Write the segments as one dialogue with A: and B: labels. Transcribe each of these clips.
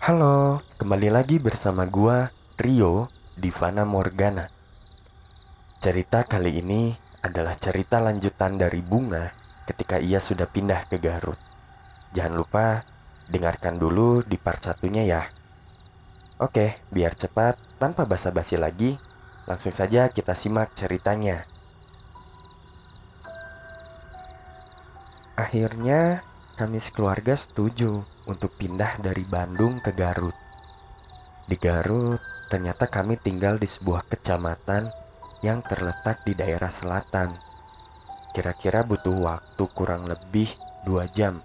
A: Halo, kembali lagi bersama gua Rio di Vana Morgana. Cerita kali ini adalah cerita lanjutan dari Bunga ketika ia sudah pindah ke Garut. Jangan lupa dengarkan dulu di part satunya ya. Oke, biar cepat tanpa basa-basi lagi, langsung saja kita simak ceritanya. Akhirnya, kami sekeluarga setuju untuk pindah dari Bandung ke Garut. Di Garut, ternyata kami tinggal di sebuah kecamatan yang terletak di daerah selatan. Kira-kira butuh waktu kurang lebih dua jam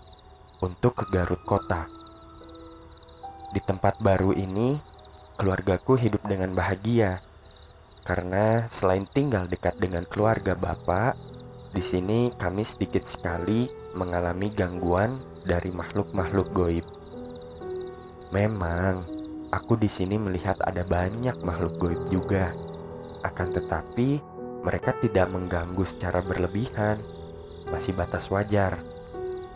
A: untuk ke Garut kota. Di tempat baru ini, keluargaku hidup dengan bahagia karena selain tinggal dekat dengan keluarga bapak, di sini kami sedikit sekali mengalami gangguan dari makhluk-makhluk goib. Memang, aku di sini melihat ada banyak makhluk goib juga. Akan tetapi, mereka tidak mengganggu secara berlebihan, masih batas wajar.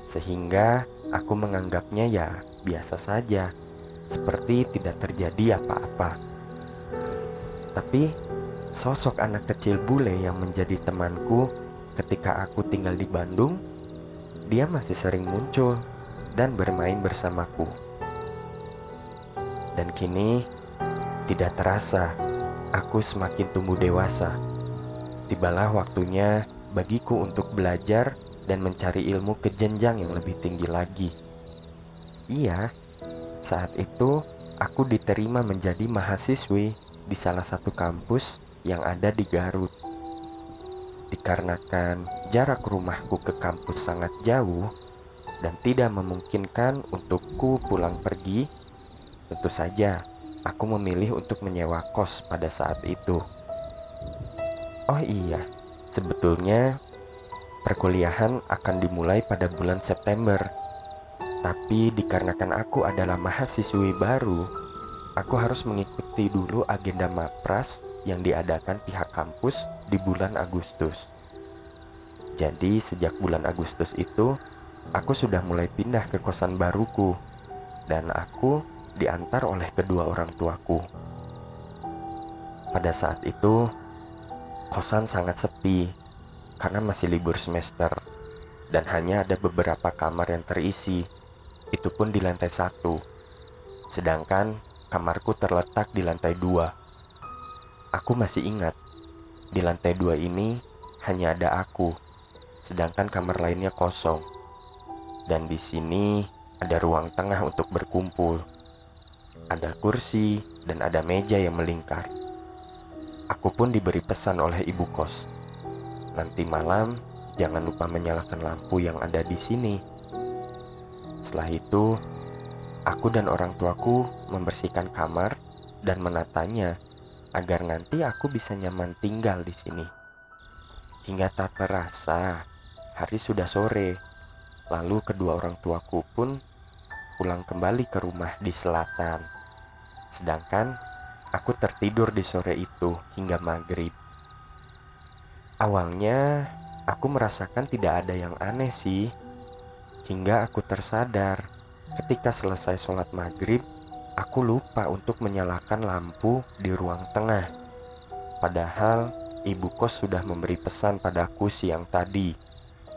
A: Sehingga aku menganggapnya ya biasa saja, seperti tidak terjadi apa-apa. Tapi, sosok anak kecil bule yang menjadi temanku ketika aku tinggal di Bandung dia masih sering muncul dan bermain bersamaku. Dan kini tidak terasa aku semakin tumbuh dewasa. Tibalah waktunya bagiku untuk belajar dan mencari ilmu ke jenjang yang lebih tinggi lagi. Iya, saat itu aku diterima menjadi mahasiswi di salah satu kampus yang ada di Garut. Dikarenakan jarak rumahku ke kampus sangat jauh dan tidak memungkinkan untukku pulang pergi, tentu saja aku memilih untuk menyewa kos pada saat itu. Oh iya, sebetulnya perkuliahan akan dimulai pada bulan September. Tapi dikarenakan aku adalah mahasiswi baru, aku harus mengikuti dulu agenda mapras yang diadakan pihak kampus di bulan Agustus. Jadi sejak bulan Agustus itu, aku sudah mulai pindah ke kosan baruku dan aku diantar oleh kedua orang tuaku. Pada saat itu, kosan sangat sepi karena masih libur semester dan hanya ada beberapa kamar yang terisi, itu pun di lantai satu. Sedangkan kamarku terletak di lantai dua. Aku masih ingat, di lantai dua ini hanya ada aku, sedangkan kamar lainnya kosong. Dan di sini ada ruang tengah untuk berkumpul. Ada kursi dan ada meja yang melingkar. Aku pun diberi pesan oleh ibu kos. Nanti malam jangan lupa menyalakan lampu yang ada di sini. Setelah itu, aku dan orang tuaku membersihkan kamar dan menatanya agar nanti aku bisa nyaman tinggal di sini. Hingga tak terasa, hari sudah sore. Lalu kedua orang tuaku pun pulang kembali ke rumah di selatan. Sedangkan aku tertidur di sore itu hingga maghrib. Awalnya aku merasakan tidak ada yang aneh sih. Hingga aku tersadar ketika selesai sholat maghrib aku lupa untuk menyalakan lampu di ruang tengah. Padahal ibu kos sudah memberi pesan padaku siang tadi,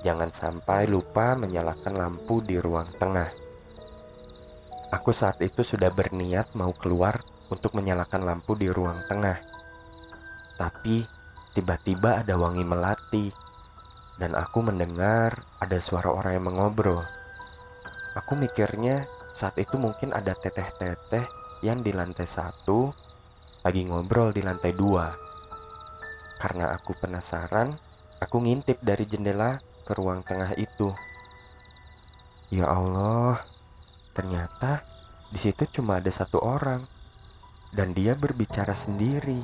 A: jangan sampai lupa menyalakan lampu di ruang tengah. Aku saat itu sudah berniat mau keluar untuk menyalakan lampu di ruang tengah. Tapi tiba-tiba ada wangi melati dan aku mendengar ada suara orang yang mengobrol. Aku mikirnya saat itu mungkin ada teteh-teteh yang di lantai satu lagi ngobrol di lantai dua. Karena aku penasaran, aku ngintip dari jendela ke ruang tengah itu. Ya Allah, ternyata di situ cuma ada satu orang dan dia berbicara sendiri.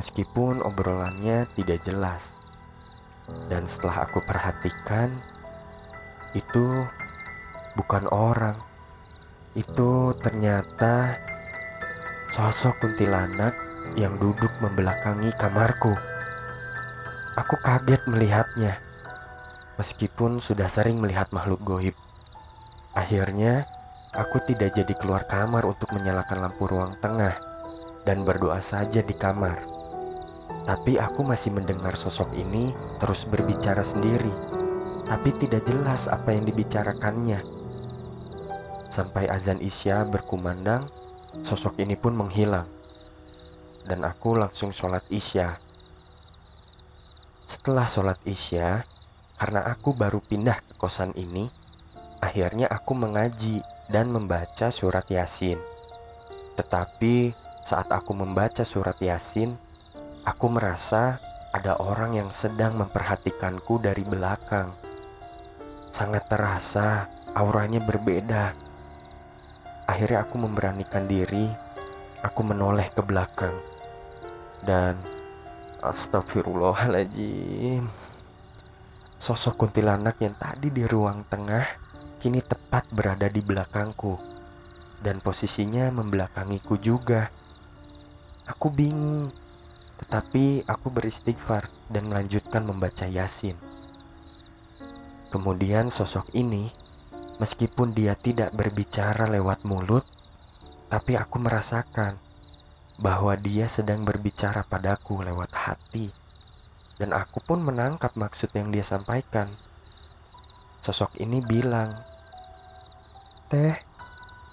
A: Meskipun obrolannya tidak jelas. Dan setelah aku perhatikan, itu bukan orang. Itu ternyata sosok kuntilanak yang duduk membelakangi kamarku. Aku kaget melihatnya, meskipun sudah sering melihat makhluk goib. Akhirnya, aku tidak jadi keluar kamar untuk menyalakan lampu ruang tengah dan berdoa saja di kamar. Tapi aku masih mendengar sosok ini terus berbicara sendiri, tapi tidak jelas apa yang dibicarakannya. Sampai azan Isya berkumandang, sosok ini pun menghilang. Dan aku langsung sholat Isya. Setelah sholat Isya, karena aku baru pindah ke kosan ini, akhirnya aku mengaji dan membaca surat Yasin. Tetapi saat aku membaca surat Yasin, aku merasa ada orang yang sedang memperhatikanku dari belakang. Sangat terasa auranya berbeda. Akhirnya aku memberanikan diri, aku menoleh ke belakang. Dan astagfirullahaladzim. Sosok kuntilanak yang tadi di ruang tengah kini tepat berada di belakangku dan posisinya membelakangiku juga. Aku bingung, tetapi aku beristighfar dan melanjutkan membaca Yasin. Kemudian sosok ini, meskipun dia tidak berbicara lewat mulut, tapi aku merasakan bahwa dia sedang berbicara padaku lewat hati. Dan aku pun menangkap maksud yang dia sampaikan. Sosok ini bilang, Teh,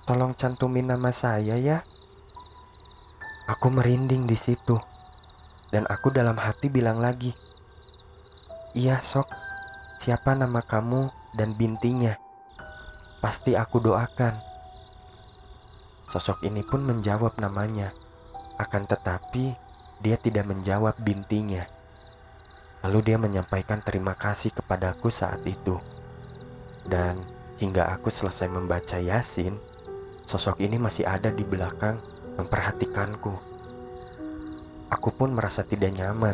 A: tolong cantumin nama saya ya. Aku merinding di situ. Dan aku dalam hati bilang lagi, Iya sok, siapa nama kamu dan bintinya? Pasti aku doakan. Sosok ini pun menjawab namanya. Akan tetapi, dia tidak menjawab bintinya. Lalu dia menyampaikan terima kasih kepadaku saat itu. Dan Hingga aku selesai membaca Yasin, sosok ini masih ada di belakang memperhatikanku. Aku pun merasa tidak nyaman,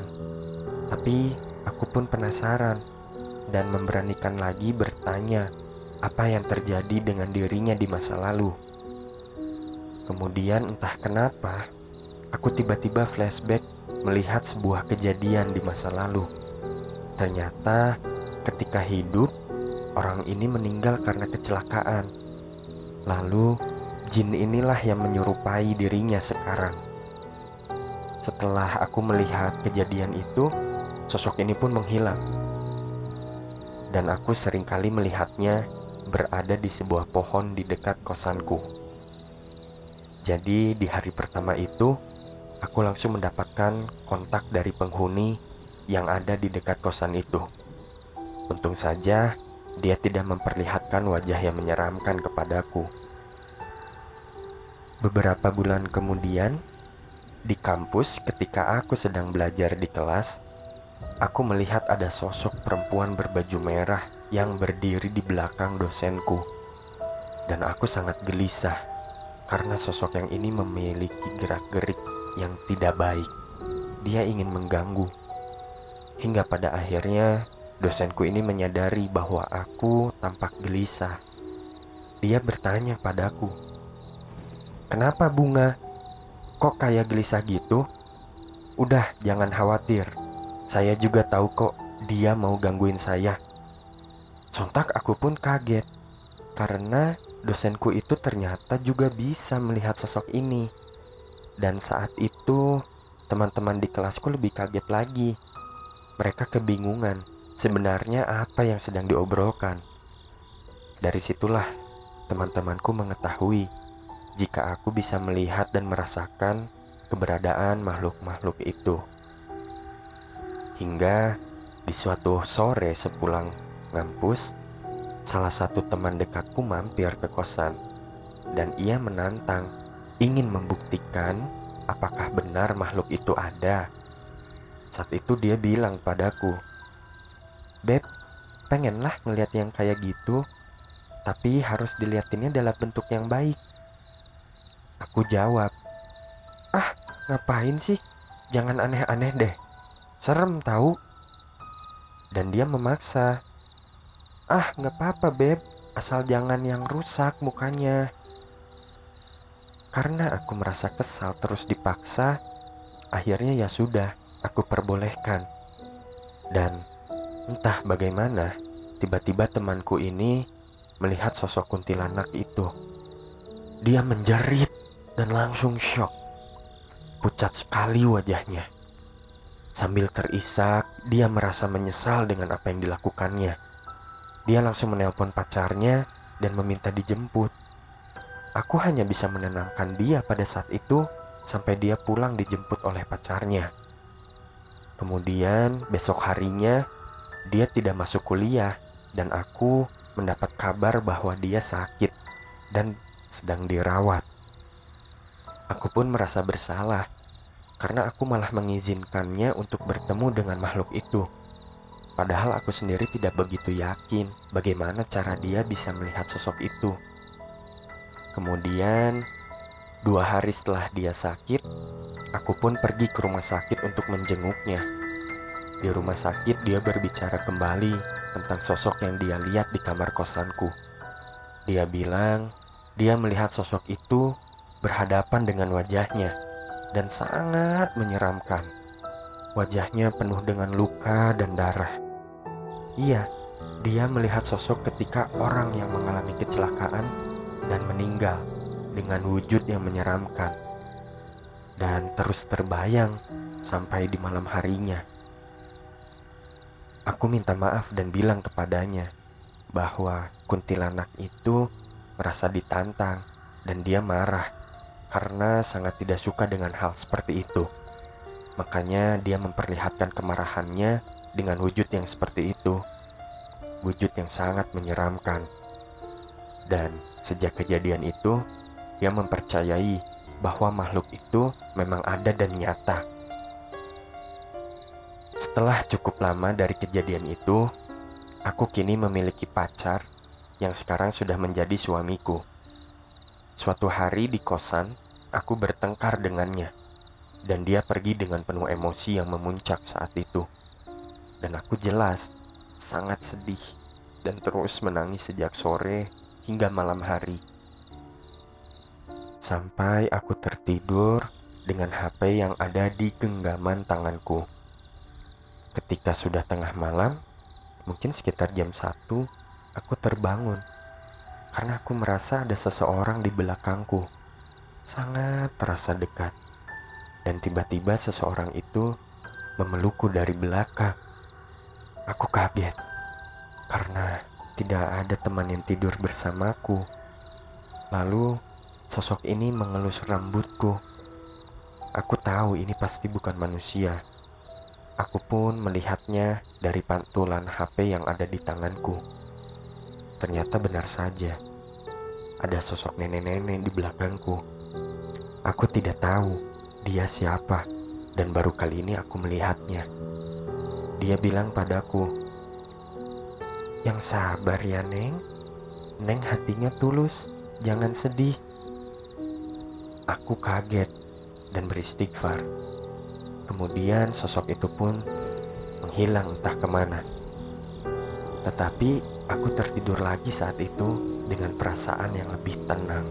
A: tapi aku pun penasaran dan memberanikan lagi bertanya apa yang terjadi dengan dirinya di masa lalu. Kemudian entah kenapa, aku tiba-tiba flashback melihat sebuah kejadian di masa lalu. Ternyata ketika hidup, orang ini meninggal karena kecelakaan. Lalu, jin inilah yang menyerupai dirinya sekarang. Setelah aku melihat kejadian itu, sosok ini pun menghilang. Dan aku sering kali melihatnya berada di sebuah pohon di dekat kosanku. Jadi di hari pertama itu, aku langsung mendapatkan kontak dari penghuni yang ada di dekat kosan itu. Untung saja dia tidak memperlihatkan wajah yang menyeramkan kepadaku. Beberapa bulan kemudian, di kampus, ketika aku sedang belajar di kelas, aku melihat ada sosok perempuan berbaju merah yang berdiri di belakang dosenku, dan aku sangat gelisah karena sosok yang ini memiliki gerak-gerik yang tidak baik. Dia ingin mengganggu, hingga pada akhirnya Dosenku ini menyadari bahwa aku tampak gelisah. Dia bertanya padaku, "Kenapa bunga? Kok kayak gelisah gitu?" "Udah, jangan khawatir. Saya juga tahu kok dia mau gangguin saya." Sontak aku pun kaget karena dosenku itu ternyata juga bisa melihat sosok ini. Dan saat itu, teman-teman di kelasku lebih kaget lagi. Mereka kebingungan sebenarnya apa yang sedang diobrolkan. Dari situlah teman-temanku mengetahui jika aku bisa melihat dan merasakan keberadaan makhluk-makhluk itu. Hingga di suatu sore sepulang ngampus, salah satu teman dekatku mampir ke kosan dan ia menantang ingin membuktikan apakah benar makhluk itu ada. Saat itu dia bilang padaku, Beb, pengenlah ngeliat yang kayak gitu, tapi harus diliatinnya dalam bentuk yang baik. Aku jawab, ah ngapain sih? Jangan aneh-aneh deh. Serem tahu. Dan dia memaksa, ah nggak apa-apa beb, asal jangan yang rusak mukanya. Karena aku merasa kesal terus dipaksa, akhirnya ya sudah, aku perbolehkan. Dan Entah bagaimana, tiba-tiba temanku ini melihat sosok kuntilanak itu dia menjerit dan langsung shock. Pucat sekali wajahnya. Sambil terisak, dia merasa menyesal dengan apa yang dilakukannya. Dia langsung menelpon pacarnya dan meminta dijemput. Aku hanya bisa menenangkan dia pada saat itu sampai dia pulang dijemput oleh pacarnya. Kemudian besok harinya dia tidak masuk kuliah dan aku mendapat kabar bahwa dia sakit dan sedang dirawat. Aku pun merasa bersalah karena aku malah mengizinkannya untuk bertemu dengan makhluk itu. Padahal aku sendiri tidak begitu yakin bagaimana cara dia bisa melihat sosok itu. Kemudian, dua hari setelah dia sakit, aku pun pergi ke rumah sakit untuk menjenguknya. Di rumah sakit, dia berbicara kembali tentang sosok yang dia lihat di kamar kosanku. Dia bilang dia melihat sosok itu berhadapan dengan wajahnya dan sangat menyeramkan. Wajahnya penuh dengan luka dan darah. Iya, dia melihat sosok ketika orang yang mengalami kecelakaan dan meninggal dengan wujud yang menyeramkan. Dan terus terbayang sampai di malam harinya. Aku minta maaf dan bilang kepadanya bahwa kuntilanak itu merasa ditantang dan dia marah karena sangat tidak suka dengan hal seperti itu. Makanya dia memperlihatkan kemarahannya dengan wujud yang seperti itu, wujud yang sangat menyeramkan. Dan sejak kejadian itu, dia mempercayai bahwa makhluk itu memang ada dan nyata. Setelah cukup lama dari kejadian itu, aku kini memiliki pacar yang sekarang sudah menjadi suamiku. Suatu hari di kosan, aku bertengkar dengannya, dan dia pergi dengan penuh emosi yang memuncak saat itu dan aku jelas sangat sedih dan terus menangis sejak sore hingga malam hari. Sampai aku tertidur dengan HP yang ada di genggaman tanganku. Ketika sudah tengah malam, mungkin sekitar jam 1, aku terbangun karena aku merasa ada seseorang di belakangku. Sangat terasa dekat. Dan tiba-tiba seseorang itu memelukku dari belakang. Aku kaget karena tidak ada teman yang tidur bersamaku. Lalu sosok ini mengelus rambutku. Aku tahu ini pasti bukan manusia. Aku pun melihatnya dari pantulan HP yang ada di tanganku. Ternyata benar saja, ada sosok nenek-nenek di belakangku. Aku tidak tahu dia siapa, dan baru kali ini aku melihatnya. Dia bilang padaku, "Yang sabar ya, Neng. Neng hatinya tulus, jangan sedih." Aku kaget dan beristighfar. Kemudian sosok itu pun menghilang entah ke mana. Tetapi aku tertidur lagi saat itu dengan perasaan yang lebih tenang.